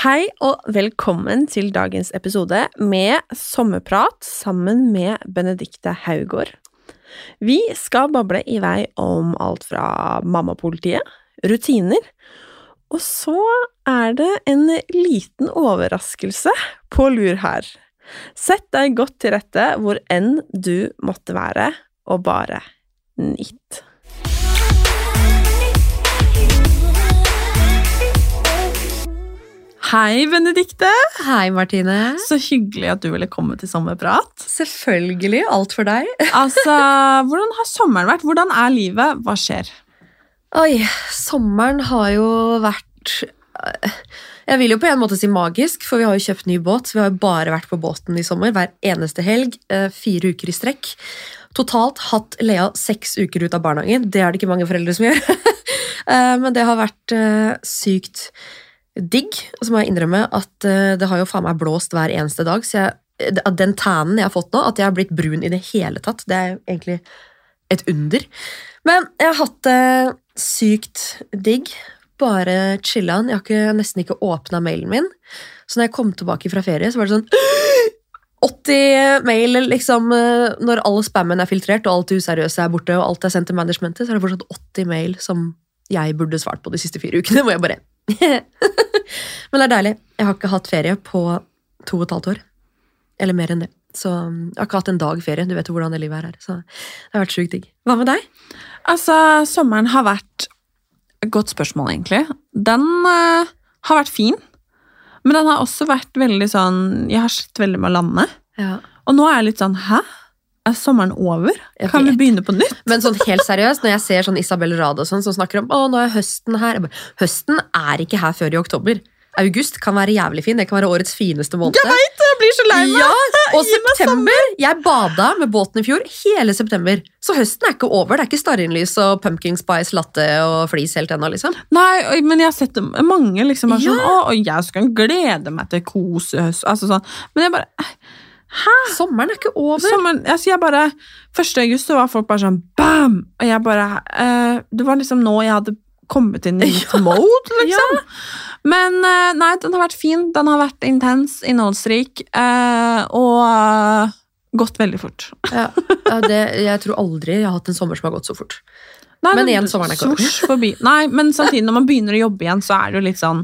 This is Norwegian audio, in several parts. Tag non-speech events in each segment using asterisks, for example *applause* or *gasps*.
Hei og velkommen til dagens episode med sommerprat sammen med Benedikte Haugård. Vi skal bable i vei om alt fra mammapolitiet, rutiner, og så er det en liten overraskelse på lur her. Sett deg godt til rette hvor enn du måtte være, og bare nyt. Hei, Benedikte! Hei, Martine. Så hyggelig at du ville komme til sommerprat. Selvfølgelig. Alt for deg. *laughs* Altså, Hvordan har sommeren vært? Hvordan er livet? Hva skjer? Oi, sommeren har jo vært Jeg vil jo på en måte si magisk, for vi har jo kjøpt ny båt. Vi har jo bare vært på båten i sommer hver eneste helg. øh, Fire uker i strekk. Totalt hatt Lea seks uker ut av barnehagen. Det er det ikke mange foreldre som gjør. *laughs* Eh, Men det har vært øh, sykt digg. Og så må jeg innrømme at øh, det har jo faen meg blåst hver eneste dag. Så jeg, den tannen jeg har fått nå, at jeg har blitt brun i det hele tatt, det er egentlig et under. Men jeg har hatt det sykt digg. Bare chilla'n. Jeg har ikke, nesten ikke åpna mailen min. Så når jeg kom tilbake fra ferie, så var det sånn *gasps* 80 mail, liksom. eh, Når all spammen er filtrert, og alt det useriøse er borte, og alt er sendt til managementet, så er det fortsatt 80 mail som jeg burde svart på de siste fire ukene. Hvor jeg bare *laughs* Men det er deilig. Jeg har ikke hatt ferie på to og et halvt år. Eller mer enn det. Så um, jeg har ikke hatt en dag ferie. Du vet jo hvordan det livet her er. Så det har vært sjukt digg. Hva med deg? Altså, sommeren har vært godt spørsmål, egentlig. Den uh, har vært fin, men den har også vært veldig sånn Jeg har slitt veldig med å lande. Ja. Og nå er jeg litt sånn Hæ? Er sommeren over? Kan vi begynne på nytt? Men sånn helt seriøst, når jeg ser sånn Isabel Rad og sånn, som snakker om å, nå er høsten her bare, Høsten er ikke her før i oktober. August kan være jævlig fin. Det kan være årets fineste måned. Jeg vet, jeg blir så lei meg! Ja, *laughs* og september! Jeg bada med båten i fjor hele september. Så høsten er ikke over. Det er ikke stearinlys og pumpkin spice latte og flis helt ennå, liksom. Nei, men jeg har sett mange liksom er sånn Ja. Å, jeg skal glede meg til kosehøst. Altså sånn. Men jeg bare Sommeren er ikke over. Sommeren, altså jeg bare 1. august så var folk bare sånn bam! Og jeg bare uh, Det var liksom nå jeg hadde kommet inn i *laughs* mitt mode, liksom. Men uh, nei, den har vært fin. Den har vært intens, innholdsrik, uh, og gått veldig fort. *laughs* Ja, ja, det, jeg tror aldri jeg har hatt en sommer som har gått så fort. Nei, Men igjen, sommeren er ikke over. Nei, men samtidig, når man begynner å jobbe igjen, så er det jo litt sånn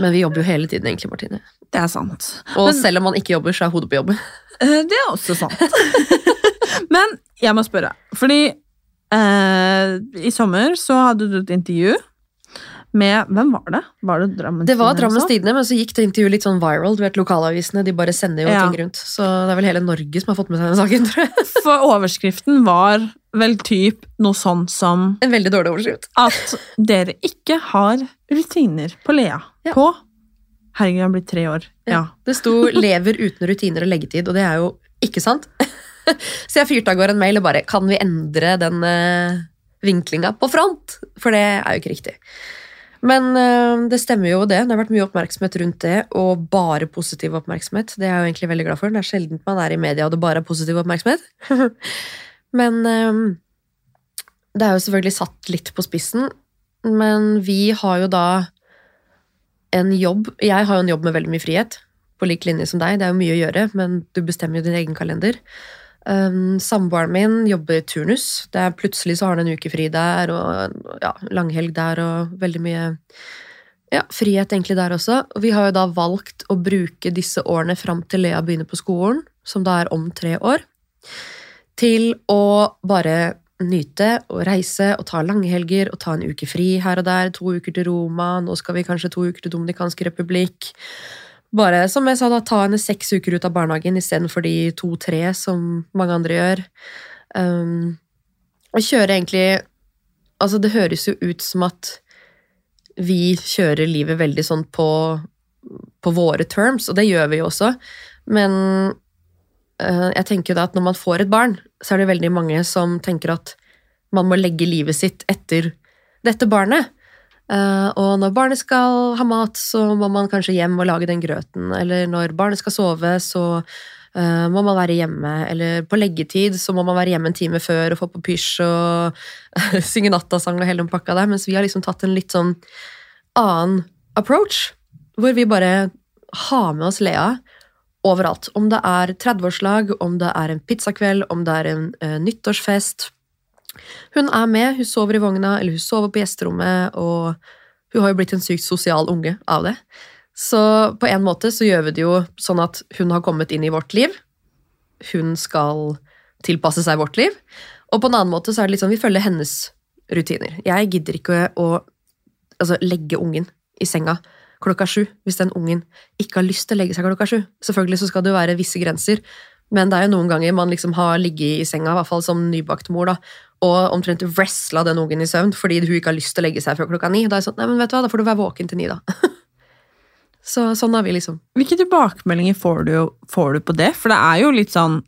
Men vi jobber jo hele tiden, egentlig, Martine. Det er sant. Og Men- selv om man ikke jobber, så er hodet på jobb. Eh, Det er også sant. *laughs* Men jeg må spørre, fordi eh, i sommer så hadde du et intervju med Hvem var det? Var det Drammens Det var Drammens? Tidende, men så gikk det intervjuet litt sånn viral. Du vet, Lokalavisene de bare sender jo Ja. ting rundt. Så det er vel hele Norge som har fått med seg den saken, tror jeg. *laughs* For overskriften var vel typ noe sånn som En veldig dårlig overskrift. at dere ikke har rutiner på Lea. Ja. På Herregud, jeg blir tre år. Ja. Det sto 'lever uten rutiner og leggetid', og det er jo ikke sant. *laughs* Så jeg fyrte av gårde en mail og bare 'kan vi endre den uh, vinklinga på front?' For det er jo ikke riktig. Men eh, det stemmer jo det. Det har vært mye oppmerksomhet rundt det, og bare positiv oppmerksomhet. Det er jeg jo egentlig veldig glad for. Det er sjelden man er i media og det bare er positiv oppmerksomhet. *laughs* Men eh, det er jo selvfølgelig satt litt på spissen. Men vi har jo da en jobb Jeg har jo en jobb med veldig mye frihet. på lik linje som deg. Det er jo mye å gjøre, men du bestemmer jo din egen kalender. Um, Samboeren min jobber turnus. Det er Plutselig så har han en uke fri der, og ja, langhelg der, og veldig mye ja, frihet egentlig der også. Og vi har jo da valgt å bruke disse årene fram til Lea begynner på skolen, som da er om tre år, til å bare nyte og reise og ta langhelger og ta en uke fri her og der. To uker til Roma, nå skal vi kanskje to uker til Dominikansk republikk. Bare som jeg sa, da, ta henne seks uker ut av barnehagen istedenfor de to-tre som mange andre gjør. Um, og kjøre egentlig Altså, det høres jo ut som at vi kjører livet veldig sånn på, på våre terms, og det gjør vi jo også, men jeg tenker da at når man får et barn, så er det veldig mange som tenker at man må legge livet sitt etter dette barnet. Uh, og når barnet skal ha mat, så må man kanskje hjem og lage den grøten. Eller når barnet skal sove, så uh, må man være hjemme. Eller på leggetid så må man være hjemme en time før og få på pysj og *laughs* synge nattasang og hele den pakka der. Mens vi har liksom tatt en litt sånn annen approach, hvor vi bare har med oss Lea overalt. Om det er 30-årslag, om det er en pizzakveld, om det er en uh, nyttårsfest hun er med, hun sover i vogna, eller hun sover på gjesterommet, og hun har jo blitt en sykt sosial unge av det. Så på en måte så gjør vi det jo sånn at hun har kommet inn i vårt liv. Hun skal tilpasse seg vårt liv. Og på en annen måte så er det litt sånn vi følger hennes rutiner. Jeg gidder ikke å altså, legge ungen i senga klokka sju hvis den ungen ikke har lyst til å legge seg klokka sju. Selvfølgelig så skal det jo være visse grenser, men det er jo noen ganger man liksom har ligget i senga, i hvert fall som nybakt mor, da, og omtrent wrestla den ungen i søvn fordi hun ikke har lyst til å legge seg før klokka ni. Da er jeg sånn, nei, men vet du hva, da får du være våken til ni, da. *laughs* Så sånn er vi, liksom. Hvilke tilbakemeldinger får du, får du, på det? For det er jo litt sånn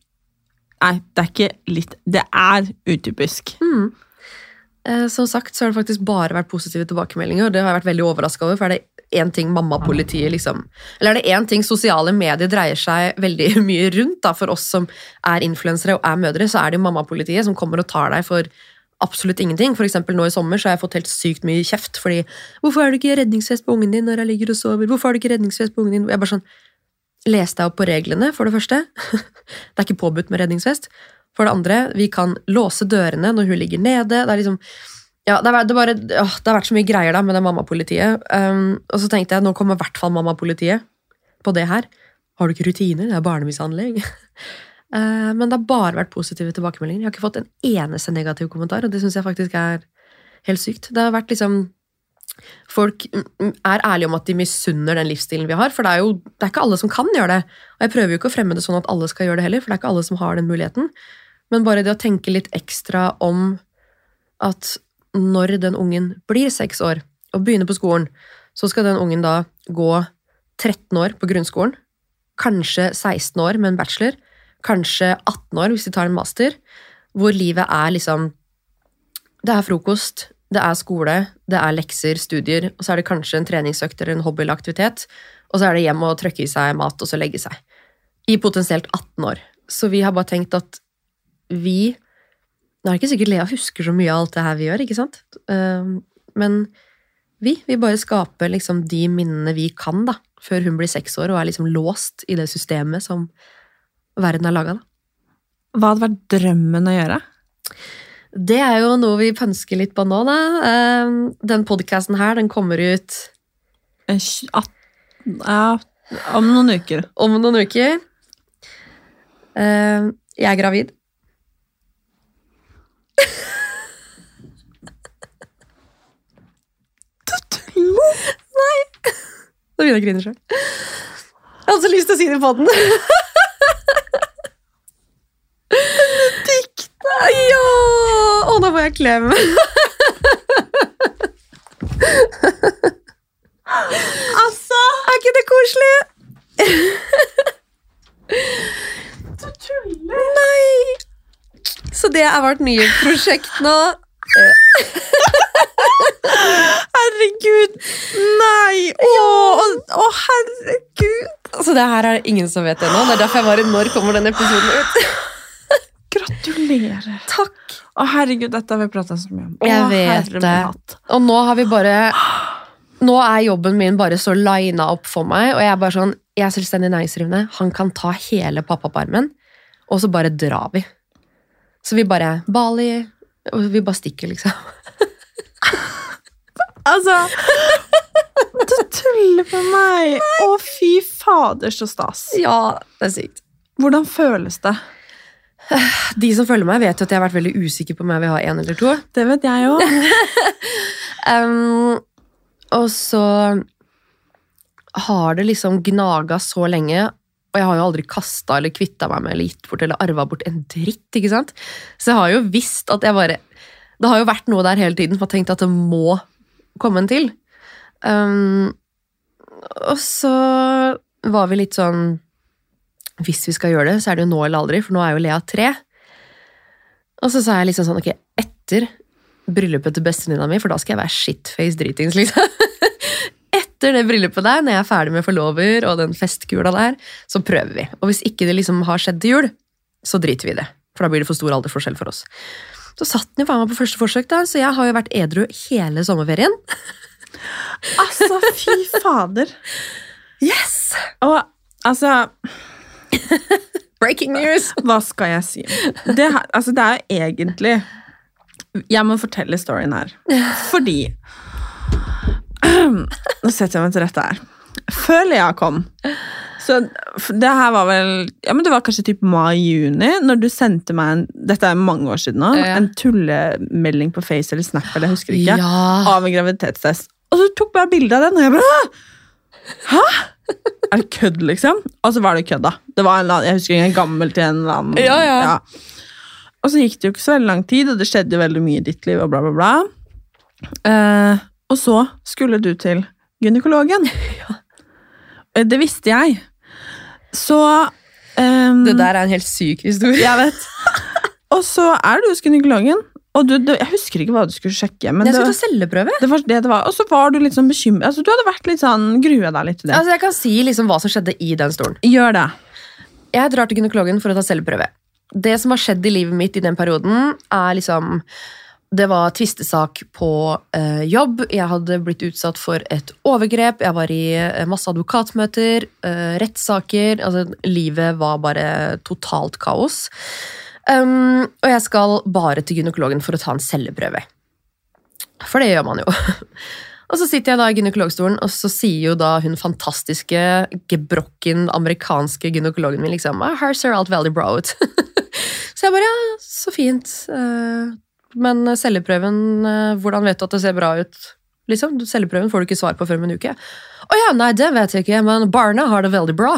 Nei, det er ikke litt Det er utypisk. Mm. Eh, som sagt så har det faktisk bare vært positive tilbakemeldinger, og det har jeg vært veldig overraska over. for er det én ting mammapolitiet liksom Eller er det én ting sosiale medier dreier seg veldig *laughs* mye rundt da, for oss som er influensere og er mødre, så er det jo mammapolitiet som kommer og tar deg for absolutt ingenting. For eksempel nå i sommer så har jeg fått helt sykt mye kjeft fordi 'Hvorfor har du ikke redningsvest på ungen din når jeg ligger og sover?' 'Hvorfor har du ikke redningsvest på ungen din?' Jeg bare sånn Les deg opp på reglene, for det første. *laughs* det er ikke påbudt med redningsvest. For det andre, vi kan låse dørene når hun ligger nede. Det er liksom ja, det, er, det, bare, åh, det, har vært så mye greier da med det mammapolitiet. Um, og så tenkte jeg nå kommer i hvert fall mammapolitiet på det her. Har du ikke rutiner? Det er barnemishandling. uh, *laughs* men det har bare vært positive tilbakemeldinger. Jeg har ikke fått en eneste negativ kommentar, og det syns jeg faktisk er helt sykt. Det har vært liksom Folk er ærlige om at de misunner den livsstilen vi har, for det er jo det er ikke alle som kan gjøre det. Og jeg prøver jo ikke å fremme det sånn at alle skal gjøre det heller, for det er ikke alle som har den muligheten. Men bare det å tenke litt ekstra om at når den ungen blir seks år og begynner på skolen, så skal den ungen da gå 13 år på grunnskolen, kanskje 16 år med en bachelor, kanskje 18 år hvis de tar en master, hvor livet er liksom Det er frokost, det er skole, det er lekser, studier, og så er det kanskje en treningsøkt eller en hobby eller aktivitet, og så er det hjem og trykke i seg mat og så legge seg. I potensielt 18 år. Så vi har bare tenkt at vi nå er det ikke sikkert Lea husker så mye av alt det her vi gjør, ikke sant? Ehm, men vi vi bare skaper liksom de minnene vi kan, da, før hun blir seks år og er liksom låst i det systemet som verden er laga. Hva hadde vært drømmen å gjøre? Det er jo noe vi pønsker litt på nå, da. Ehm, den podkasten her, den kommer ut Ja, om noen uker. Om noen uker. Ehm, jeg er gravid. Nei! Nå begynner jeg å grine sjøl. Jeg hadde så lyst til å si det på den. Benedicte! Ja! Å, nå får jeg klem. altså Er ikke det koselig? Du tuller. Nei! Så det er vårt nye prosjekt nå. *laughs* herregud! Nei! Å, å, herregud! Altså, det her er det ingen som vet ennå. Det er derfor jeg bare Når kommer den episoden ut? *laughs* Gratulerer. Takk. Å, herregud, dette har vi prata så mye om. Å, Jeg vet det. Og nå har vi bare Nå er jobben min bare så lina opp for meg, og jeg er bare sånn jeg er selvstendig næringsdrivende, han kan ta hele pappapermen, og så bare drar vi. Så vi bare Bali, og vi bare stikker, liksom. *laughs* Altså *laughs* Du tuller med meg! Å, fy fader, så stas. Ja, det er sykt. Hvordan føles det? De som følger meg, vet jo at jeg har vært veldig usikker på om jeg vil ha én eller to. Det vet jeg òg. *laughs* Um, og så har det liksom gnaga så lenge, og jeg har jo aldri kasta eller kvitta meg med eller gitt bort eller arva bort en dritt. ikke sant? Så jeg har jo visst at jeg bare Det har jo vært noe der hele tiden som har tenkt at det må komme en til. Um, og så var vi litt sånn Hvis vi skal gjøre det, så er det jo nå eller aldri, for nå er jo Lea tre. Og så sa jeg liksom sånn, ok, etter bryllupet til bestevenninna mi, for da skal jeg være shitface dritings, liksom. *laughs* Etter det bryllupet der, når jeg er ferdig med forlover og den festkula der, så prøver vi. Og hvis ikke det liksom har skjedd til jul, så driter vi i det. For da blir det for stor alderforskjell for oss. Så satt den jo faen meg på første forsøk, da, så jeg har jo vært edru hele sommerferien. *laughs* Altså, fy fader. Yes! Og altså *laughs* Breaking news! *laughs* Hva skal jeg si? Det, altså, det er jo egentlig Jeg må fortelle storyen her. Fordi *clears throat* Nå setter jeg meg til rette her. Før Lea kom så det her var vel ja, men Det var kanskje typ mai-juni, når du sendte meg en Dette er mange år siden nå. Ja. En tullemelding på Face eller Snap eller jeg husker ikke, Ja. av en graviditetstest. Og så tok jeg bilde av den, og jeg bare «Hæ? Er det kødd, liksom? Og så var det kødd, da. Det var en eller annen, jeg husker en gammel til en eller annen. Ja, ja. Og så gikk det jo ikke så veldig lang tid, og det skjedde jo veldig mye i ditt liv, og bla, bla, bla. Eh, og så skulle du til gynekologen. *laughs* Ja. Det visste jeg. Så um, Det der er en helt syk historie. Jeg vet. *laughs* og så er du hos gynekologen, og du, du, jeg husker ikke hva du skulle sjekke. Men Jeg skulle ta celleprøve. det var det det var. Og så var du litt sånn bekymret. Altså, du hadde vært litt sånn, grua deg litt til det. Altså, jeg kan si liksom hva som skjedde i den stolen. Gjør det. Jeg drar til gynekologen for å ta celleprøve. Det som har skjedd i livet mitt i den perioden, er liksom Det var tvistesak på eh, jobb. Jeg hadde blitt utsatt for et overgrep. Jeg var i eh, masse advokatmøter, eh, rettssaker. Altså, livet var bare totalt kaos. Um, og jeg skal bare til gynekologen for å ta en celleprøve. For det gjør man jo. *laughs* Og så sitter jeg da i gynekologstolen, og så sier jo da hun fantastiske, gebrokken amerikanske gynekologen min liksom «Ah, Her ser alt veldig bra ut. så jeg bare ja, så fint. Eh, Men celleprøven, eh, hvordan vet du at det ser bra ut? Liksom, Celleprøven får du ikke svar på før om en uke. Å ja, nei, det vet jeg ikke, men barna har det veldig bra.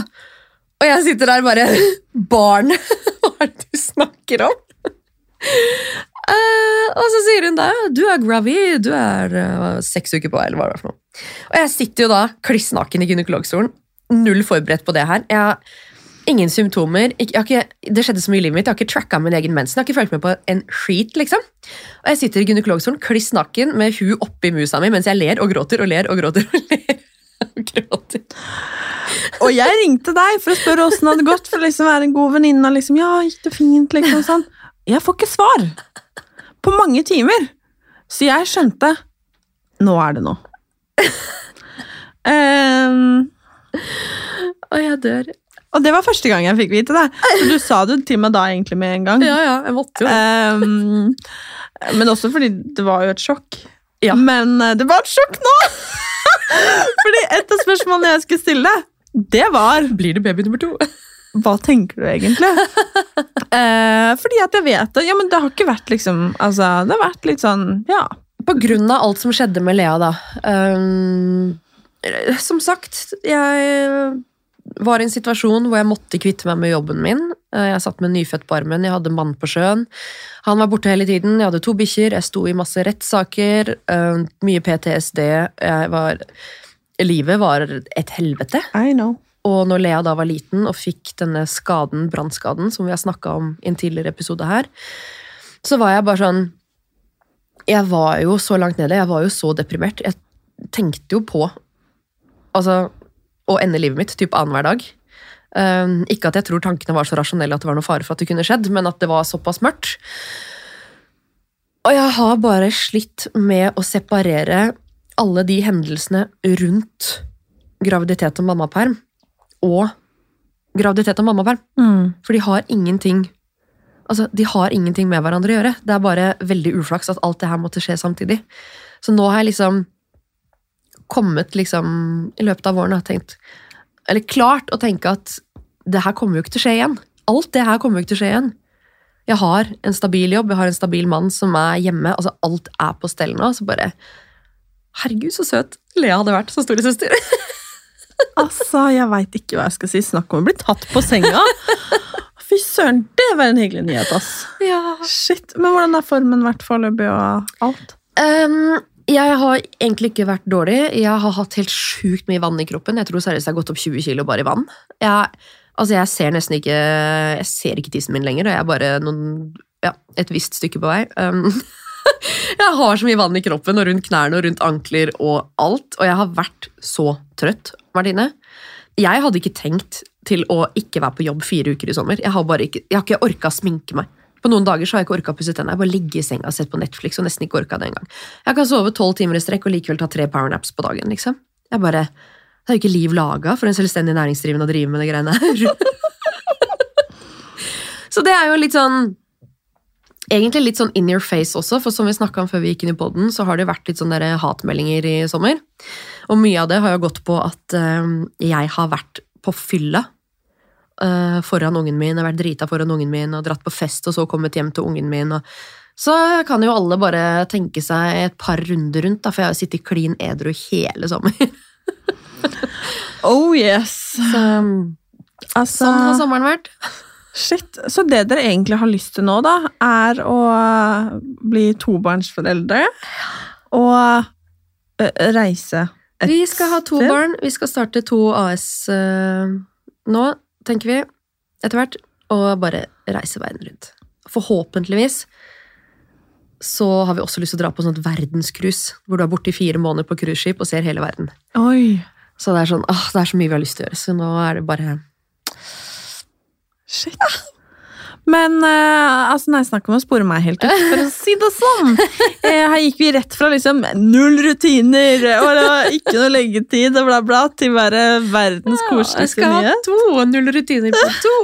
Og jeg sitter der bare *laughs* Barn? *laughs* Hva er det du snakker om? Uh, *laughs* og så sier hun da du er gravid, du er uh, seks uker på, eller hva det var for noe. Og jeg sitter jo da kliss naken i gynekologstolen, null forberedt på det her. Jeg ingen symptomer. Ikke, ikke, det skjedde så mye i livet mitt, jeg har ikke tracka min egen mensen. Jeg har ikke følt med på en skit, liksom. Og jeg sitter i gynekologstolen kliss naken med hu oppi musa mi mens jeg ler og gråter og ler og gråter og *laughs* ler. Og gråter. Og jeg ringte deg for å spørre åssen det hadde gått, for å liksom være en god venninne. Liksom, ja, gikk det fint, liksom sånn. Jeg får ikke svar på mange timer. Så jeg skjønte Nå er det noe. um, Og jeg dør. Og det var første gang jeg fikk vite det. Så du sa det til meg da egentlig med en gang. Ja, ja, jeg måtte jo. Ehm, men også fordi det var jo et sjokk. Ja. Men eh, det var et sjokk nå! *laughs* fordi et av spørsmålene jeg skulle stille, det var Blir det baby nummer to? Hva tenker du egentlig? eh, fordi at jeg vet det. Ja, men det har ikke vært liksom Altså, det har vært litt sånn Ja. På grunn av alt som skjedde med Lea, da. Um, som sagt, jeg var i en situasjon hvor jeg måtte kvitte meg med jobben min. Eh, Jeg satt med nyfødt på armen, jeg hadde mann på sjøen. Han var borte hele tiden, jeg hadde to bikkjer, jeg sto i masse rettssaker, eh, mye PTSD. Var Livet var et helvete. I know. Og når Lea da var liten og fikk denne skaden, brannskaden, som vi har snakka om i en tidligere episode her, så var jeg bare sånn Jeg var jo så langt nede, jeg var jo så deprimert. Jeg tenkte jo på altså, å ende livet mitt typ annenhver dag. Um, ikke at jeg tror tankene var så rasjonelle at det var noe fare for at det kunne skjedd, men at det var såpass mørkt. Og jeg har bare slitt med å separere alle de hendelsene rundt graviditet og mammaperm og graviditet og mammaperm. Mm. For de har ingenting Altså, de har ingenting med hverandre å gjøre. Det er bare veldig uflaks at alt det her måtte skje samtidig. Så nå har jeg liksom kommet liksom i løpet av våren og tenkt Eller klart å tenke at det her kommer jo ikke til å skje igjen. Alt det her kommer jo ikke til å skje igjen. Jeg har en stabil jobb, jeg har en stabil mann som er hjemme. altså Alt er på stell nå. Så bare Herregud, så søt Lea hadde vært som storesøster. *laughs* Altså, jeg veit ikke hva jeg skal si. Snakk om å bli tatt på senga. *laughs* Fy søren, det var en hyggelig nyhet, ass. ja. Shit, Men hvordan er formen vært foreløpig og alt? Um, jeg har egentlig ikke vært dårlig. Jeg har hatt helt sjukt mye vann i kroppen. Jeg tror seriøst jeg har gått opp 20 kilo bare i vann. Jeg, altså jeg ser nesten ikke Jeg ser ikke tissen min lenger, og jeg er bare noen, ja, et visst stykke på vei. Um, *laughs* jeg har så mye vann i kroppen og rundt knærne og rundt ankler og alt, og jeg har vært så trøtt, Martine. Jeg hadde ikke tenkt til å ikke være på jobb fire uker i sommer. Jeg har, ikke, jeg har ikke orka sminke meg. På noen dager så har jeg ikke orka å pusse tennene. Jeg bare ligger i senga og sett på Netflix og nesten ikke orka det engang. Jeg kan sove tolv timer i strekk og likevel ta tre powernaps på dagen. liksom. Jeg bare, Det er jo ikke liv laga for en selvstendig næringsdrivende å drive med de greiene her. *laughs* så det er jo litt sånn Egentlig litt sånn in your face også, for som vi snakka om før vi gikk inn i poden, så har det vært litt sånne hatmeldinger i sommer. Og mye av det har jo gått på at eh, jeg har vært på fylla eh, foran ungen min, har vært drita foran ungen min og dratt på fest og så kommet hjem til ungen min. Og så kan jo alle bare tenke seg et par runder rundt, da, for jeg har jo sittet klin edru hele sommer. *laughs* Oh yes. Så, Altså, sånn har sommeren vært. shit. Så det dere egentlig har lyst til nå, da, er å bli tobarnsforeldre og reise et Vi skal ha to sted. barn, vi skal starte to AS eh, nå, tenker vi, etter hvert, å bare reise verden rundt. Forhåpentligvis så har vi også lyst til å dra på sånt verdenscruise, hvor du er borte i fire måneder på cruiseskip og ser hele verden. Oi. Så det er sånn, åh, det er så mye vi har lyst til å gjøre, så nå er det bare Shit. Men uh, altså, nei, snakk om å spore meg helt ut, for å si det sånn. *laughs* Eh, her gikk vi rett fra liksom null rutiner og det var ikke noe leggetid og bla, bla, til bare verdens Jeg koseligste skal ha nyhet. to, null rutiner på to.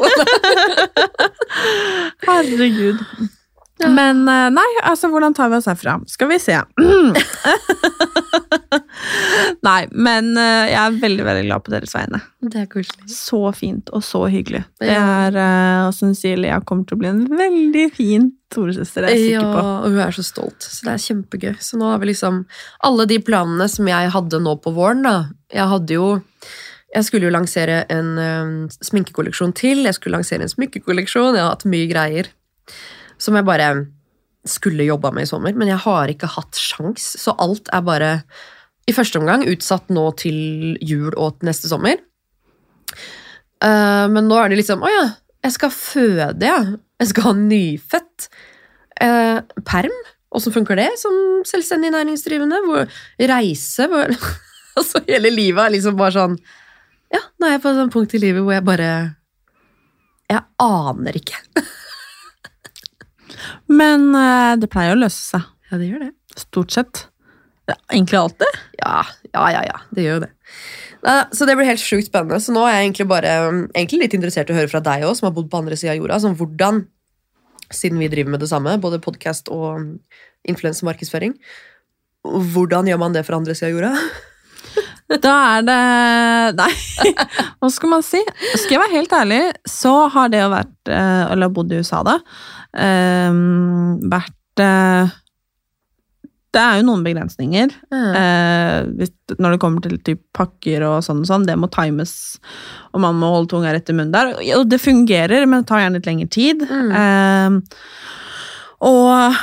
*laughs* *laughs* Herregud. Men eh, nei, altså, hvordan tar vi oss herfra? Skal vi se. *laughs* nei, men eh, jeg er veldig, veldig glad på deres vegne. Det er koselig. Så fint og så hyggelig. Det er, eh, og Lea, kommer til å bli en veldig fin storesøster, er jeg Ja, sikker på. og hun er så stolt, så det er kjempegøy. Så nå har vi liksom Alle de planene som jeg hadde nå på våren, da. Jeg hadde jo Jeg skulle jo lansere en ø, sminkekolleksjon til, jeg skulle lansere en smykkekolleksjon, jeg har hatt mye greier som jeg bare skulle jobba med i sommer, men jeg har ikke hatt sjans, så alt er bare i første omgang utsatt nå til jul og til neste sommer. Uh, men nå er det liksom Å ja, jeg skal føde, ja. Jeg skal ha nyfødt. Uh, perm. Åssen funker det som selvstendig næringsdrivende? Hvor, reise hvor, *laughs* Altså, hele livet er liksom bare sånn Ja, nå er jeg på et punkt i livet hvor jeg bare Jeg aner ikke. *laughs* Men eh, det pleier å løse seg. Ja, det gjør det. Stort sett. Ja, egentlig alltid. Ja, ja, ja, ja. Det gjør jo det. Så det blir helt sjukt spennende. Så nå er jeg egentlig bare egentlig litt interessert i å høre fra deg òg, som har bodd på andre sida av jorda. Sånn hvordan, siden vi driver med det samme, både podkast og influensemarkedsføring, hvordan gjør man det fra andre sida av jorda? *laughs* Da er det Nei, *laughs* hva skal man si? Skal jeg være helt ærlig, så har det å vært eh, Eller bodd i USA, da, vært eh, Det er jo noen begrensninger. Eh, hvis, når det kommer til typ, pakker og sånn, og sånn, det må times, og man må holde tunga rett i munnen der. Og det fungerer, men det tar gjerne litt lengre tid. Eh, og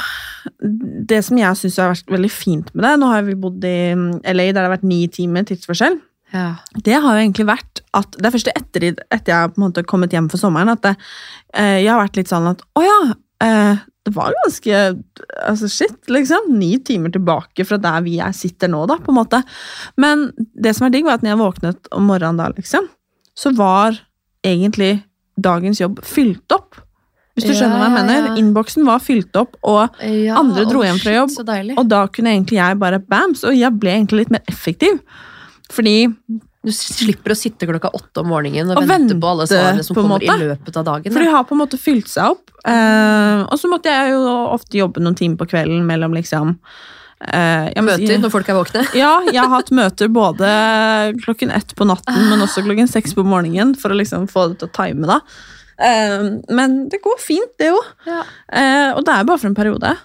det som jeg syns har vært veldig fint med det Nå har vi bodd i LA der det har vært ni timer tidsforskjell. Ja. Det har jo egentlig vært at Det er først etter, etter jeg har på en måte kommet hjem for sommeren, at det, eh, jeg har vært litt sånn at å ja, eh, det var ganske altså shit, liksom. Ni timer tilbake fra der vi er sitter nå, da, på en måte. Men det som er digg, var at når jeg våknet om morgenen da, liksom, så var egentlig dagens jobb fylt opp. Hvis du Ja, skjønner hva jeg mener. ja. Innboksen var fylt opp, og andre dro hjem fra jobb. Og da kunne egentlig jeg bare bams, og jeg ble egentlig litt mer effektiv. Fordi Du slipper å sitte klokka åtte om morgenen og, Og vente, vente, på alle svarene som kommer måte. i løpet av dagen. For de har på en måte fylt seg opp. Eh, og så måtte jeg jo ofte jobbe noen timer på kvelden mellom liksom eh, jeg Møter når folk er våkne. *laughs* Ja, jeg har hatt møter både klokken ett på natten, men også klokken seks på morgenen, for å liksom få det til å time, da. Eh, men det går fint, det jo. Ja. Eh, og det er bare for en periode.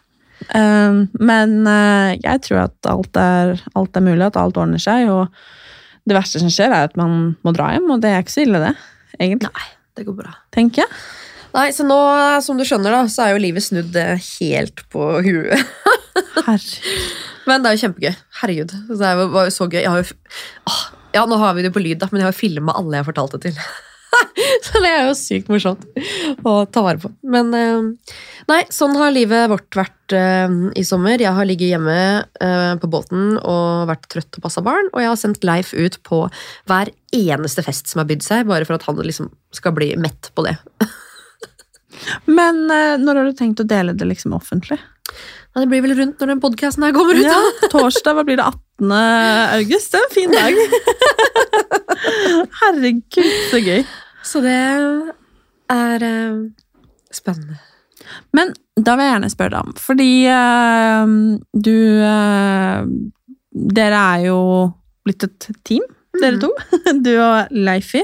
Eh, men uh, jeg tror at alt er, alt er mulig, at alt ordner seg, og det verste som skjer, er at man må dra hjem, og det er ikke så ille, det. Egentlig, Nei, det går bra. tenker jeg. Nei, så nå, som du skjønner, da, så er jo livet snudd eh, helt på huet. *laughs* Men det er jo kjempegøy. Herregud. Det var jo så gøy. Jo, Åh, ja, nå har vi det på lyd, da, men jeg har filma alle jeg fortalte til. *laughs* *laughs* så det er jo sykt morsomt å ta vare på. Men eh, nei, sånn har livet vårt vært eh, i sommer. Jeg har ligget hjemme eh, på båten og vært trøtt og passa barn, og jeg har sendt Leif ut på hver eneste fest som har bydd seg, bare for at han liksom skal bli mett på det. *laughs* Men når har du tenkt å dele det liksom offentlig? Ja, det blir vel rundt når den podkasten her kommer ut. Ja, torsdag, hva blir det? 18. august? Det er en fin dag. *laughs* Herregud, så gøy. Så det er eh, spennende. Men da vil jeg gjerne spørre deg om, fordi eh, du eh, Dere er jo blitt et team, dere to. *laughs* Du og Leifi.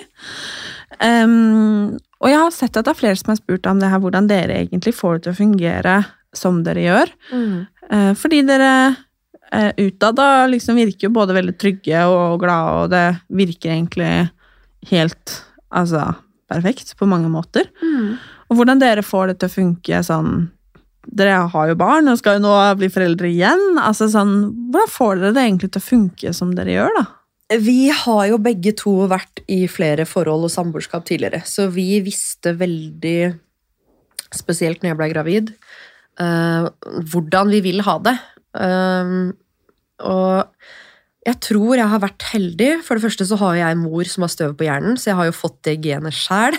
Um, og jeg har sett at det er flere som har spurt om det her, hvordan dere egentlig får det til å fungere som dere gjør. Eh, fordi dere uh, utad liksom virker jo både veldig trygge og glade, og det virker egentlig helt altså, perfekt på mange måter. Og hvordan dere får det til å funke sånn Dere har jo barn og skal jo nå bli foreldre igjen. altså sånn, Hvordan får dere det egentlig til å funke som dere gjør, da? Vi har jo begge to vært i flere forhold og samboerskap tidligere, så vi visste veldig, spesielt når jeg ble gravid, uh, hvordan vi vil ha det. Uh, og jeg tror jeg har vært heldig. For det første så har jeg en mor som har støv på hjernen, så jeg har jo fått det genet sjæl.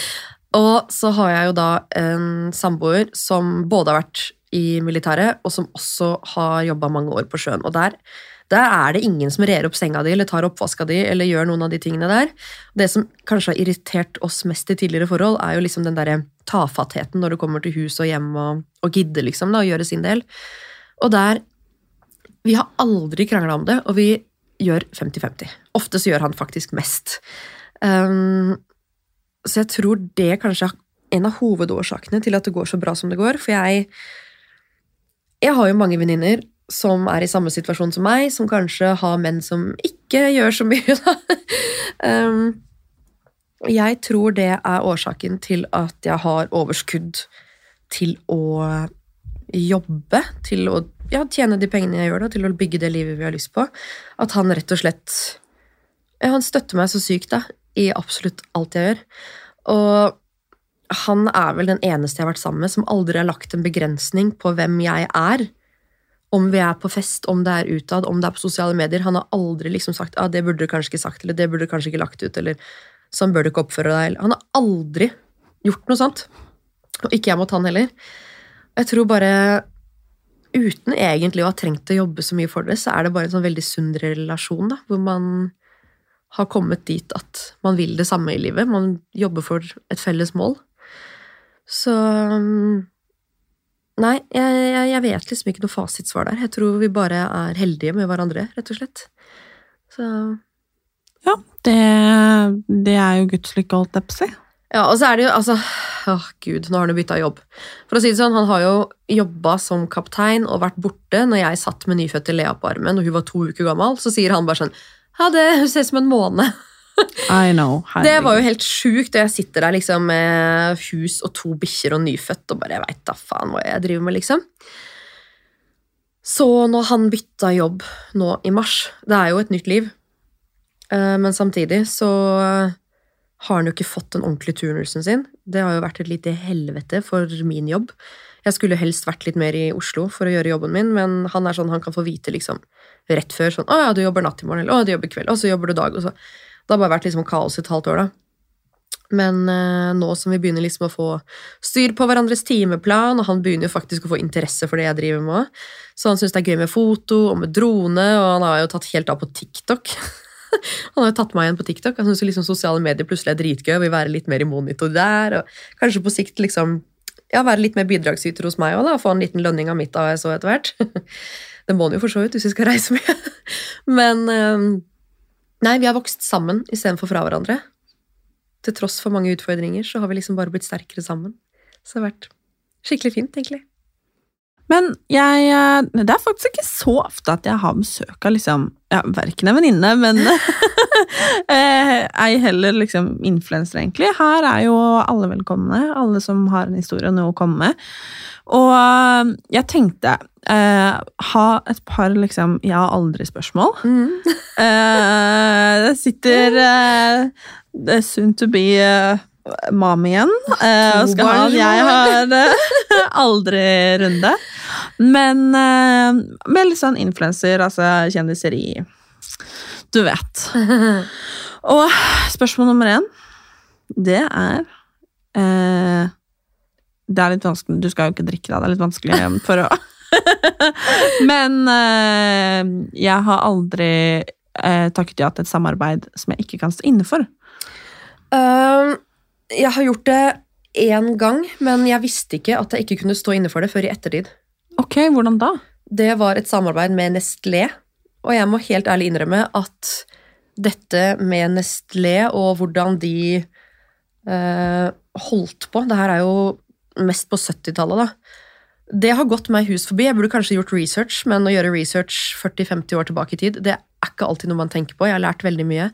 *laughs* og så har jeg jo da en samboer som både har vært i militæret, og som også har jobba mange år på sjøen. Og der der er det ingen som rer opp senga di eller tar oppvaska di eller gjør noen av de tingene der. Det som kanskje har irritert oss mest i tidligere forhold, er jo liksom den derre tafattheten når det kommer til hus og hjem og, og gidde liksom da, å gjøre sin del. Og der Vi har aldri krangla om det, og vi gjør 50-50. Ofte så gjør han faktisk mest. Um, så jeg tror det kanskje er en av hovedårsakene til at det går så bra som det går. For jeg Jeg har jo mange venninner som er i samme situasjon som meg, som kanskje har menn som ikke gjør så mye, da. Um, *laughs* jeg tror det er årsaken til at jeg har overskudd til å jobbe, til å ja, tjene de pengene jeg gjør, da, til å bygge det livet vi har lyst på. At han rett og slett ja, Han støtter meg så sykt da, i absolutt alt jeg gjør. Og han er vel den eneste jeg har vært sammen med som aldri har lagt en begrensning på hvem jeg er. Om vi er på fest, om det er utad, om det er på sosiale medier. Han har aldri liksom sagt ah, 'det burde du kanskje ikke sagt', eller 'det burde du kanskje ikke lagt ut', eller 'sånn bør du ikke oppføre deg'. Han har aldri gjort noe sånt. Og ikke jeg mot han heller. Jeg tror bare uten egentlig å ha trengt å jobbe så mye for det, så er det bare en sånn veldig sunn relasjon, da, hvor man har kommet dit at man vil det samme i livet. Man jobber for et felles mål. Så Nei, jeg, jeg, jeg vet liksom ikke noe fasitsvar der. Jeg tror vi bare er heldige med hverandre, rett og slett. Så Ja, det, det er jo Guds lykke, holdt jeg på å si. Ja, og så er det jo altså Åh, gud, nå har han jo bytta jobb. For å si det sånn, Han har jo jobba som kaptein og vært borte når jeg satt med nyfødte Lea på armen og hun var to uker gammel. Så sier han bare sånn Ja, det ser ut som en måne. I know. Det var jo helt sjukt, og jeg sitter der liksom med hus og to bikkjer og nyfødt og bare Jeg veit da faen hva jeg driver med, liksom. Så når han bytta jobb nå i mars Det er jo et nytt liv, eh, men samtidig så har han jo ikke fått den ordentlige turnusen sin. Det har jo vært et lite helvete for min jobb. Jeg skulle helst vært litt mer i Oslo for å gjøre jobben min, men han er sånn, han kan få vite liksom rett før sånn 'Å ja, du jobber natt i morgen', eller 'Å, du jobber kveld', og så jobber du dag, og så Det har bare vært liksom kaos et halvt år, da. Men eh, nå som vi begynner liksom å få styr på hverandres timeplan, og han begynner jo faktisk å få interesse for det jeg driver med, så han syns det er gøy med foto og med drone, og han har jo tatt helt av på TikTok. *laughs* Han har tatt meg igjen på TikTok. Han syns liksom sosiale medier plutselig er dritgøy vil være litt mer i monitor der. Og kanskje på sikt liksom ja, være litt mer bidragsyter hos meg òg, og få en liten lønning av mitt AS òg etter hvert. *laughs* Det må han jo for så vidt hvis vi skal reise med. *laughs* Men eh, nei, vi har vokst sammen istedenfor fra hverandre. Til tross for mange utfordringer så har vi liksom bare blitt sterkere sammen. Så det har vært skikkelig fint, egentlig. Men jeg eh, Det er faktisk ikke så ofte at jeg har besøk av liksom ja, Verken en venninne, men *laughs* eh, ei heller liksom influensere, egentlig. Her er jo alle velkomne. Alle som har en historie og noe å komme med. Og eh, jeg tenkte eh, ha et par liksom jeg har aldri-spørsmål. Mm. *laughs* eh, det sitter eh, soon to be eh, mom igjen eh, og skal ha jeg har aldri-runde. Men eh, med litt sånn influenser, altså kjendiser i Du vet. *laughs* Og spørsmål nummer én, det er eh, Det er litt vanskelig Du skal jo ikke drikke, da. Det er litt vanskelig for å *laughs* Men eh, jeg har aldri eh, takket ja til et samarbeid som jeg ikke kan stå inne for. Uh, jeg har gjort det én gang, men jeg visste ikke at jeg ikke kunne stå inne for det før i ettertid. Ok, hvordan da? Det var et samarbeid med Nestlé, og jeg må helt ærlig innrømme at dette med Nestlé og hvordan de eh, holdt på Det her er jo mest på 70-tallet, da. Det har gått meg hus forbi. Jeg burde kanskje gjort research, men å gjøre research 40-50 år tilbake i tid, det er ikke alltid noe man tenker på. Jeg har lært veldig mye.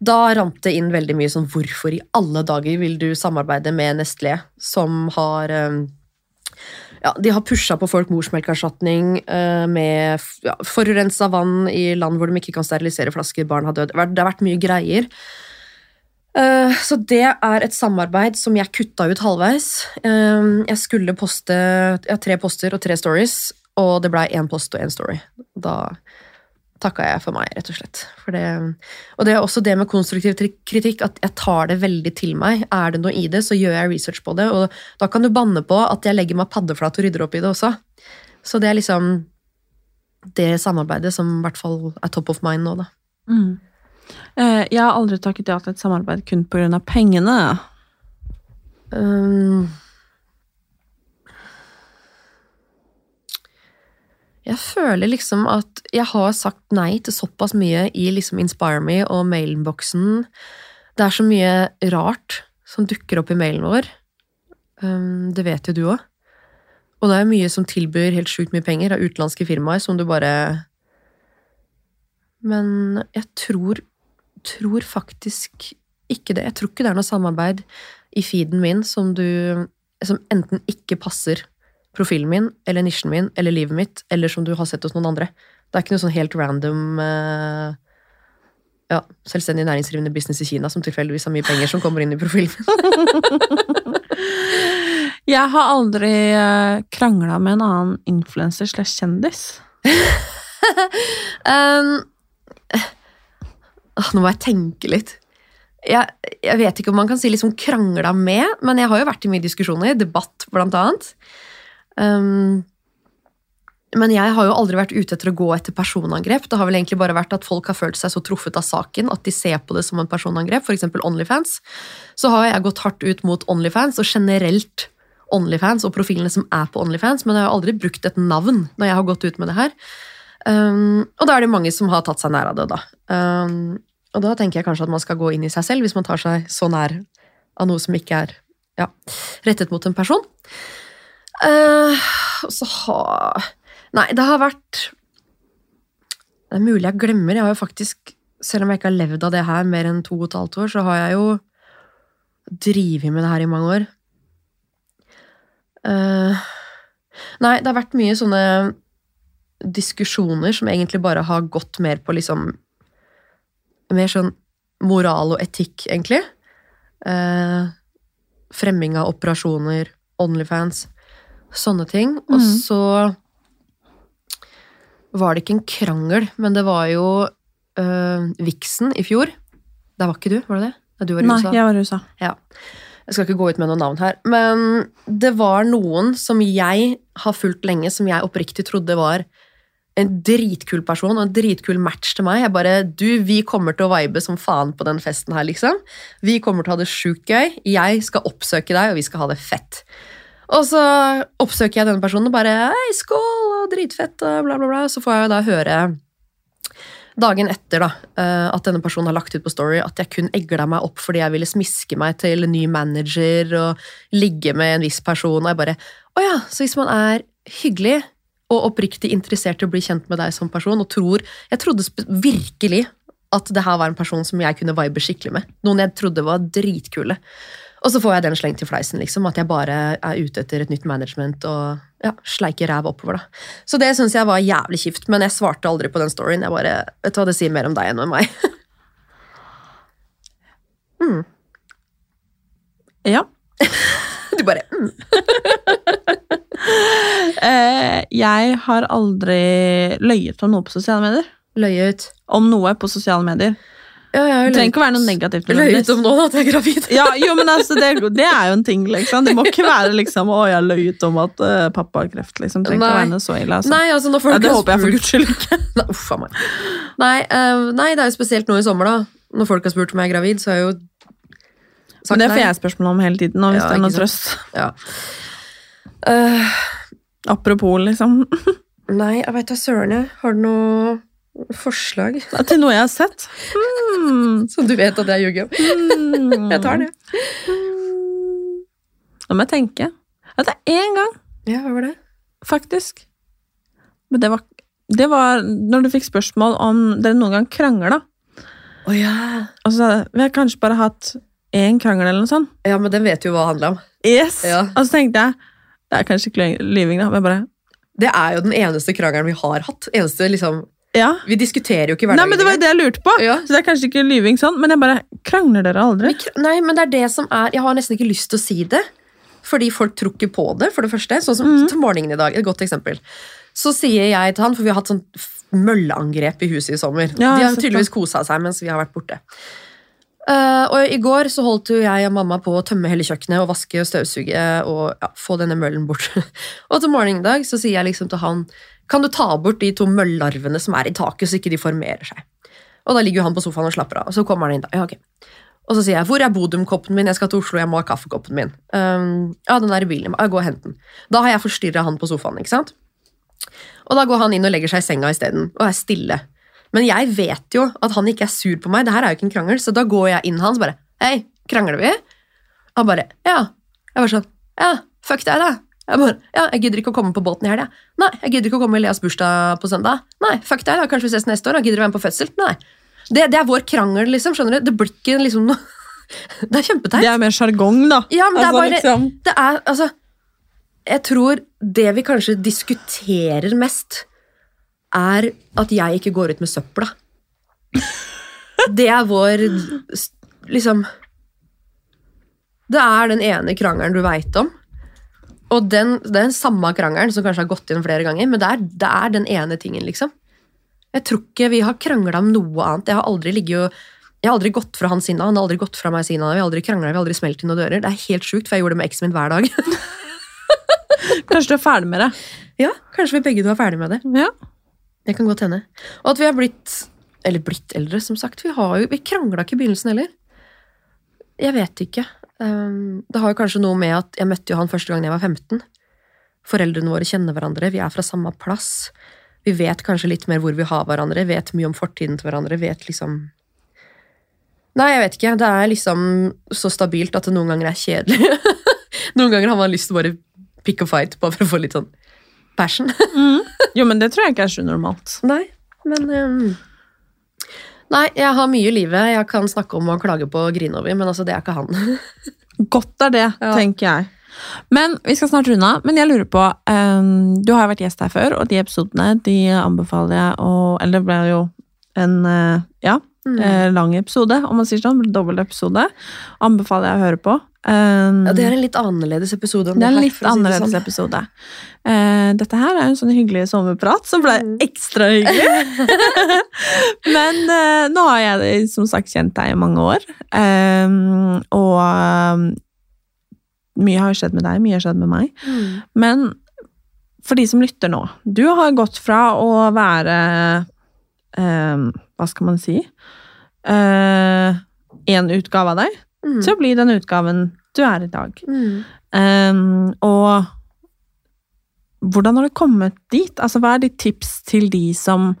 Da rant det inn veldig mye sånn hvorfor i alle dager vil du samarbeide med Nestlé, som har eh, ja, De har pusha på folk morsmelkerstatning eh, med ja, forurensa vann i land hvor de ikke kan sterilisere flasker, barn har dødd. Det har vært mye greier. Eh, Så det er et samarbeid som jeg kutta ut halvveis. Jeg skulle poste ja, tre poster og tre stories, og det blei én post og én story. Da takka jeg for meg, rett og slett. For det, og det er også det med konstruktiv kritikk, at jeg tar det veldig til meg. Er det noe i det, så gjør jeg research på det, og da kan du banne på at jeg legger meg paddeflat og rydder opp i det også. Så det er liksom det samarbeidet som i hvert fall er top of mind nå, da. Mm. jeg har aldri takket ja til et samarbeid kun pga. pengene. Um, jeg føler liksom at jeg har sagt nei til såpass mye i liksom Inspire Me og mailinnboksen. Det er så mye rart som dukker opp i mailen vår. Um, det vet jo du òg. Og det er mye som tilbyr helt sjukt mye penger av utenlandske firmaer som du bare Men jeg tror, tror faktisk ikke det. Jeg tror ikke det er noe samarbeid i feeden min som du Som enten ikke passer profilen min, eller nisjen min, eller livet mitt, eller som du har sett hos noen andre. Det er ikke noe sånn helt random uh, ja, selvstendig næringsdrivende business i Kina som tilfeldigvis har mye penger som kommer inn i profilen. *laughs* Jeg har aldri uh, krangla med en annen influenser slash kjendis. *laughs* um, nå må jeg tenke litt. Jeg, jeg vet ikke om man kan si liksom krangla med, men jeg har jo vært i mye diskusjoner, debatt blant annet. Um, men jeg har jo aldri vært ute etter å gå etter personangrep. Det har vel egentlig bare vært at folk har følt seg så truffet av saken at de ser på det som en personangrep, f.eks. Onlyfans. Så har jeg gått hardt ut mot Onlyfans, og generelt Onlyfans og profilene som er på Onlyfans, men jeg har aldri brukt et navn når jeg har gått ut med det her. Um, og da er det mange som har tatt seg nær av det, da. Um, og da tenker jeg kanskje at man skal gå inn i seg selv hvis man tar seg så nær av noe som ikke er ja, rettet mot en person. Uh, og så ha Nei, det har vært Det er mulig jeg glemmer. Jeg har jo faktisk, selv om jeg ikke har levd av det her mer enn to og et halvt år, så har jeg jo drevet med det her i mange år. Uh, nei, det har vært mye sånne diskusjoner som egentlig bare har gått mer på liksom Mer sånn moral og etikk, egentlig. Uh, fremming av operasjoner, Onlyfans, sånne ting. Og Mhm. så var det ikke en krangel, men det var jo øh, Vixen i fjor. Der var ikke du, var det det? Du var i Nei, USA. jeg var i USA. Ja. Jeg skal ikke gå ut med noen navn her, men det var noen som jeg har fulgt lenge, som jeg oppriktig trodde var en dritkul person og en dritkul match til meg. Jeg bare Du, vi kommer til å vibe som faen på den festen her, liksom. Vi kommer til å ha det sjukt gøy. Jeg skal oppsøke deg, og vi skal ha det fett. Og så oppsøker jeg denne personen og bare Hei, skål, og dritfett, og bla, bla, bla. Så får jeg da høre dagen etter da, eh, at denne personen har lagt ut på Story at jeg kun egla meg opp fordi jeg ville smiske meg til ny manager og ligge med en viss person. Og jeg bare Å ja, så hvis man er hyggelig og oppriktig interessert i å bli kjent med deg som person, og tror Jeg trodde virkelig at det her var en person som jeg kunne vibe skikkelig med. Noen jeg trodde var dritkule. Og så får jeg den slengt til fleisen, liksom, at jeg bare er ute etter et nytt management og ja, sleiker ræv oppover. da. Så det syns jeg var jævlig kjipt, men jeg svarte aldri på den storyen. Jeg bare, vet du hva, Det sier mer om deg enn om meg. *laughs* Ja. *laughs* Du bare mm. *laughs* Eh, jeg har aldri løyet om noe på sosiale medier. Løyet? Om noe på sosiale medier. Ja, ja, Det trenger ikke å være noe negativt. Løy ut om nå at jeg er gravid. Ja, jo, men altså, det, det er jo en ting, liksom. Det må ikke være liksom Å, jeg løy ut om at uh, pappa har kreft, liksom. Det trenger ikke å være noe så ille, altså. Nei, altså når folk Ja, det håper jeg for guds skyld ikke. *laughs* Nei, uff meg. Nei, uh, nei, det er jo spesielt nå i sommer, da. Når folk har spurt om jeg er gravid, så har jeg jo sagt nei. det får jeg spørsmål om hele tiden, og hvis Ja, det er noe trøst. Ja. Uh, Apropos, liksom. *laughs* nei, jeg veit da søren, jeg. Har du noe forslag Til noe jeg har sett. *laughs* Mm. som du vet at jeg ljuger om? Mm. Jeg tar det. Nå må jeg tenke. At det er én gang, Ja, hva var det? faktisk. Men det var, det var når du fikk spørsmål om dere noen gang krangla. Oh, ja. Og så sa jeg, vi har kanskje bare hatt én krangel eller noe sånt. Ja, men den vet jo hva det handler om. Yes! Ja. Og så tenkte jeg Det er kanskje ikke lyving, da, men bare Det er jo den eneste krangelen vi har hatt. Eneste liksom Ja. Vi diskuterer jo ikke hverdagen. Nei, men Det var jo det jeg lurte på. Ja. Så det er kanskje ikke lyving sånn, men jeg bare Krangler dere aldri? Men, Nei, men det er det som er Jeg har nesten ikke lyst til å si det. Fordi folk tror ikke på det, for det første. Sånn som til morgenen i dag. Et godt eksempel. Så sier jeg til han, for vi har hatt sånn mølleangrep i huset i sommer. Ja, De har har tydeligvis kosa seg mens vi har vært borte. Uh, og i går så holdt jo jeg og mamma på å tømme hele kjøkkenet og vaske og støvsuge og ja, få denne møllen bort. *laughs* og til morgenen i dag så sier jeg liksom til han Kan du ta bort de to møllarvene som er i taket, så ikke de formerer seg? Og da ligger han på sofaen og slapper av. Og så kommer han inn da. Ja, ok. Og så sier jeg 'Hvor er Bodum-koppen min? Jeg skal til Oslo, jeg må ha kaffekoppen min'. Um, ja, den er i bilen. Jeg gå og hent den. Da har jeg forstyrra han på sofaen. ikke sant? Og da går han inn og legger seg i senga isteden, og er stille. Men jeg vet jo at han ikke er sur på meg, det her er jo ikke en krangel, så da går jeg inn hans bare 'Hei, krangler vi?' Han bare 'Ja'. Jeg var sånn 'Ja, fuck deg, da'. Jeg bare, ja, jeg gidder ikke å komme på båten i helga. Nei, jeg gidder ikke å komme i Leas bursdag på søndag. Nei, fuck deg, da. Kanskje vi ses neste år. da. Gidder du være med på fødsel? Nei. Det, det er vår krangel, liksom. skjønner du? Det blir ikke liksom noe *laughs* Det er kjempeteit. Det er mer sjargong, da. Ja, men det er Altså, bare liksom- Det er, altså Jeg tror det vi kanskje diskuterer mest, er at jeg ikke går ut med søpla. *laughs* Det er vår Liksom Det er den ene krangelen du veit om. Og den, det den samme krangelen som kanskje har gått inn flere ganger, men det er, det er den ene tingen, liksom. Jeg tror ikke vi har krangla om noe annet. Jeg har aldri ligget og jeg har aldri gått fra hans sinna, han har aldri gått fra meg sinna. Vi har aldri krangla, vi har aldri smelt inn noen dører. Det er helt sjukt, for jeg gjorde det med eksen min hver dag. *laughs* Kanskje du er ferdig med det. ja, kanskje vi begge to er ferdig med det. Ja. Det kan godt hende. Og at vi har blitt Eller blitt eldre, som sagt. Vi, har jo, vi krangla ikke i begynnelsen heller. Jeg vet ikke. Um, det har jo kanskje noe med at jeg møtte jo han første gang jeg var 15. Foreldrene våre kjenner hverandre, vi er fra samme plass. Vi vet kanskje litt mer hvor vi har hverandre, vet mye om fortiden til hverandre, vet liksom Nei, jeg vet ikke. Det er liksom så stabilt at det noen ganger er kjedelig. *laughs* noen ganger har man lyst til å bare pick a fight, bare for å få litt sånn passion. *laughs* Jo, men det tror jeg ikke er så normalt. Nei, men ehm, Nei, jeg har mye i livet jeg kan snakke om og klage på og grine over, men altså, det er ikke han. *laughs* Godt er det, Ja. tenker jeg. Men vi skal snart runde av. Men jeg lurer på um, Du har jo vært gjest her før, og de episodene de anbefaler jeg å Eller det ble jo en uh, ja, Mm. eh, lang episode, om man sier sånn. Dobbel episode. Anbefaler jeg å høre på. Um, Ja, det er en litt annerledes episode. det er en litt det annerledes sånn. episode. Eh, dette her er en sånn hyggelig sommerprat som ble Mm. ekstra hyggelig. *laughs* Men eh, nå har jeg som sagt kjent deg i mange år. Eh, og eh, mye har skjedd med deg, mye har skjedd med meg. Mm. Men for de som lytter nå Du har gått fra å være eh, Hva skal man si Én utgave av deg Mm. til å bli den utgaven du er i dag. Mm. Um, og hvordan har du kommet dit? Altså, hva er ditt tips til de som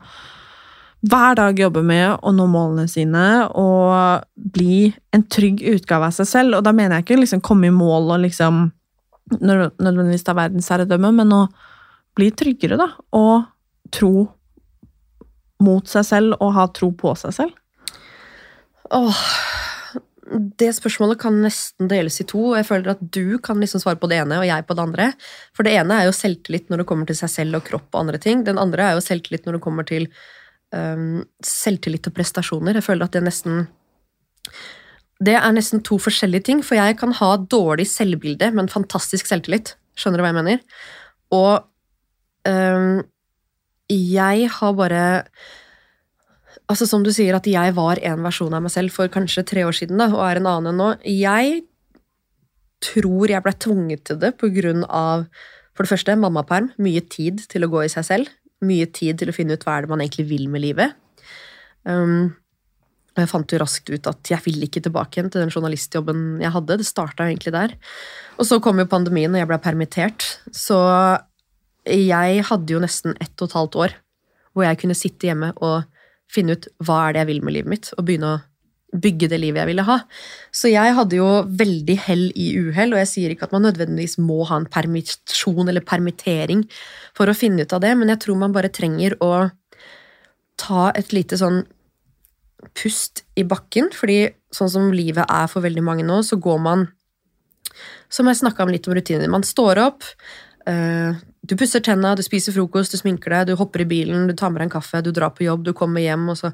hver dag jobber med å nå målene sine og bli en trygg utgave av seg selv? Og da mener jeg ikke liksom komme i mål og liksom nødvendigvis ta verdensherredømme, men å bli tryggere, da. Og tro mot seg selv og ha tro på seg selv. Åh, det spørsmålet kan nesten deles i to. Jeg føler at du kan liksom svare på det ene, og jeg på det andre. For det ene er jo selvtillit når det kommer til seg selv og kropp og andre ting. Den andre er jo selvtillit når det kommer til um, selvtillit og prestasjoner. Jeg føler at det nesten Det er nesten to forskjellige ting, for jeg kan ha dårlig selvbilde, men fantastisk selvtillit. Skjønner du hva jeg mener? Og øhm, jeg har bare Altså Som du sier, at jeg var en versjon av meg selv for kanskje tre år siden, da, og er en annen enn nå. Jeg tror jeg ble tvunget til det på grunn av for det første mammaperm, mye tid til å gå i seg selv. Mye tid til å finne ut hva er det man egentlig vil med livet. Um, og jeg fant jo raskt ut at jeg vil ikke tilbake igjen til den journalistjobben jeg hadde. Det starta egentlig der. Og så kom jo pandemien, og jeg ble permittert. Så jeg hadde jo nesten ett og et halvt år hvor jeg kunne sitte hjemme og finne ut hva er det jeg vil med livet mitt, og begynne å bygge det livet jeg ville ha. Så jeg hadde jo veldig hell i uhell, og jeg sier ikke at man nødvendigvis må ha en permisjon eller permittering for å finne ut av det, men jeg tror man bare trenger å ta et lite sånn pust i bakken, fordi sånn som livet er for veldig mange nå, så går man Som jeg snakka om litt om rutiner. Man står opp, eh, du pusser tenna, du spiser frokost, du sminker deg, du hopper i bilen, du tar med deg en kaffe, du drar på jobb, du kommer hjem, og så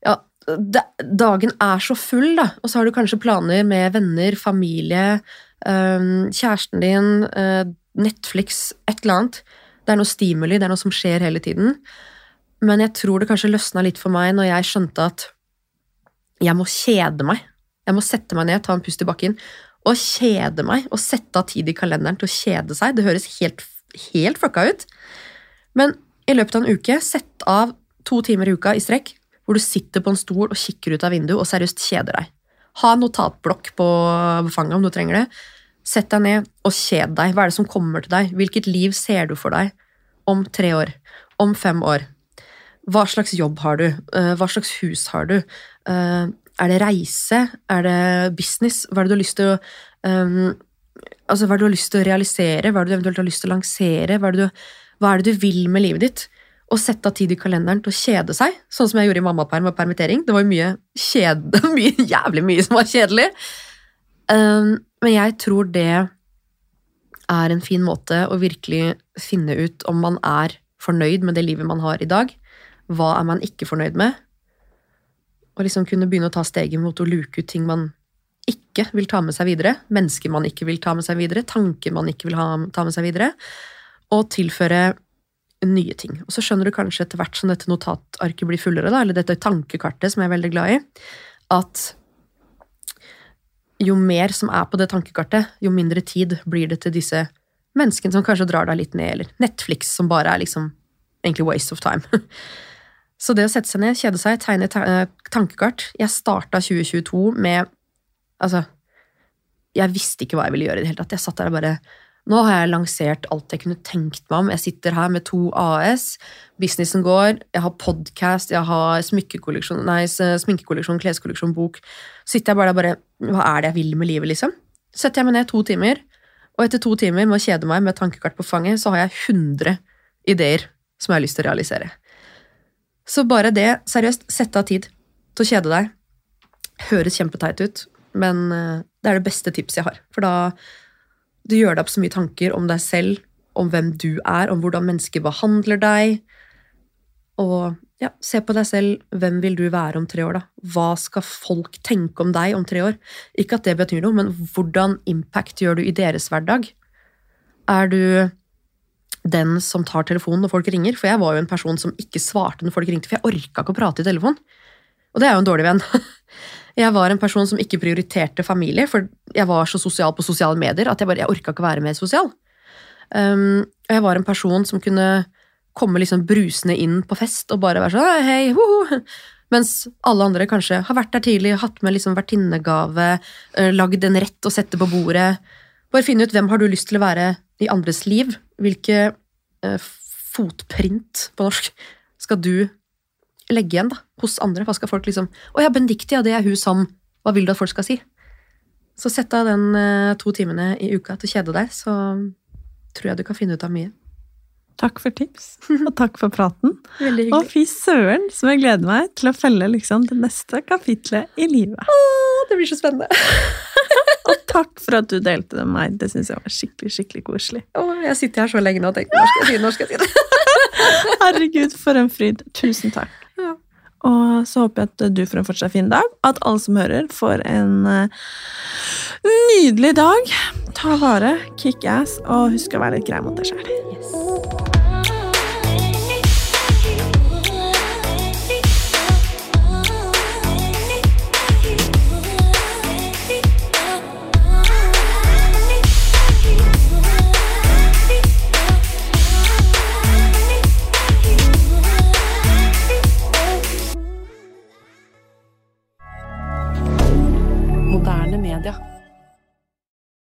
Ja, det, dagen er så full, da, og så har du kanskje planer med venner, familie, øh, kjæresten din, øh, Netflix, et eller annet. Det er noe stimuli, det er noe som skjer hele tiden. Men jeg tror det kanskje løsna litt for meg når jeg skjønte at jeg må kjede meg. Jeg må sette meg ned, ta en pust i bakken og kjede meg. Og sette av tid i kalenderen til å kjede seg. Det høres helt, helt fucka ut. Men i løpet av en uke, sett av to timer i uka i strekk, hvor du sitter på en stol og kikker ut av vinduet og seriøst kjeder deg. Ha en notatblokk på fanget om du trenger det. Sett deg ned og kjed deg. Hva er det som kommer til deg? Hvilket liv ser du for deg om tre år? Om fem år? Hva slags jobb har du? Eh, Hva slags hus har du? Eh, Er det reise? Er det business? Hva er det du har lyst til å um, altså, hva er det du har lyst til å realisere? Hva er det du eventuelt har lyst til å lansere? Hva er det du, hva er det du vil med livet ditt? Og sette av tid i kalenderen til å kjede seg, sånn som jeg gjorde i mammaperm og permittering. Det var mye kjede, *laughs* mye, jævlig mye som var kjedelig. Um, men jeg tror det er en fin måte å virkelig finne ut om man er fornøyd med det livet man har i dag. Hva er man ikke fornøyd med? Og liksom kunne begynne å ta steget mot å luke ut ting man ikke vil ta med seg videre. Mennesker man ikke vil ta med seg videre. Tanker man ikke vil ha, ta med seg videre. Og tilføre nye ting. Og så skjønner du kanskje etter hvert som dette notatarket blir fullere, da, eller dette tankekartet som jeg er veldig glad i, at jo mer som er på det tankekartet, jo mindre tid blir det til disse menneskene som kanskje drar deg litt ned, eller Netflix som bare er liksom egentlig waste of time. *laughs* Så det å sette seg ned, kjede seg, tegne ta tankekart Jeg starta 2022 med Altså, jeg visste ikke hva jeg ville gjøre i det hele tatt. Jeg satt der og bare Nå har jeg lansert alt jeg kunne tenkt meg om. Jeg sitter her med to AS, businessen går, jeg har podkast, jeg har smykkekolleksjon, nei, sminkekolleksjon, kleskolleksjon, bok. Så sitter jeg bare der bare Hva er det jeg vil med livet, liksom? Setter jeg meg ned to timer, og etter to timer med å kjede meg med tankekart på fanget, så har jeg 100 ideer som jeg har lyst til å realisere. Så bare det, seriøst, sette av tid til å kjede deg, høres kjempeteit ut, men eh, det er det beste tipset jeg har. For da du gjør deg opp så mye tanker om deg selv, om hvem du er, om hvordan mennesker behandler deg. Og ja, se på deg selv. Hvem vil du være om tre år, da? Hva skal folk tenke om deg om tre år? Ikke at det betyr noe, men hvordan impact gjør du i deres hverdag? Er du den som tar telefonen når folk ringer? For jeg var jo en person som ikke svarte når folk ringte, for jeg orka ikke å prate i telefon. Og det er jo en dårlig venn. *laughs* Jeg var en person som ikke prioriterte familie, for jeg var så sosial på sosiale medier at jeg bare, jeg orka ikke være mer sosial. Um, Og jeg var en person som kunne komme liksom brusende inn på fest og bare være sånn «Hei, ho, woho!» Mens alle andre kanskje har vært der tidlig, hatt med liksom vertinnegave, eh, lagd en rett å sette på bordet. Bare finne ut hvem har du lyst til å være i andres liv. Hvilke eh, fotprint på norsk skal du legge igjen da, hos andre? Hva skal folk liksom Å ja, Benedicte, det er hun som Hva vil du at folk skal si? Så sett av den eh, to timene i uka til å kjede deg, så tror jeg du kan finne ut av mye. Takk for tips, og takk for praten. *laughs* Veldig Og fy søren, som jeg gleder meg til å felle liksom det neste kapitlet i livet. Åh, det blir så spennende. *laughs* Og takk for at du delte det med meg. Det syns jeg var skikkelig, skikkelig koselig. Åh, jeg sitter her så lenge nå og tenker når skal jeg si det? *laughs* Herregud, for en fryd. Tusen takk. Og så håper jeg at du får en fortsatt fin dag, at alle som hører, får en eh, nydelig dag. Ta vare, kick ass, og husk å være litt grei mot deg sjæl. Moderne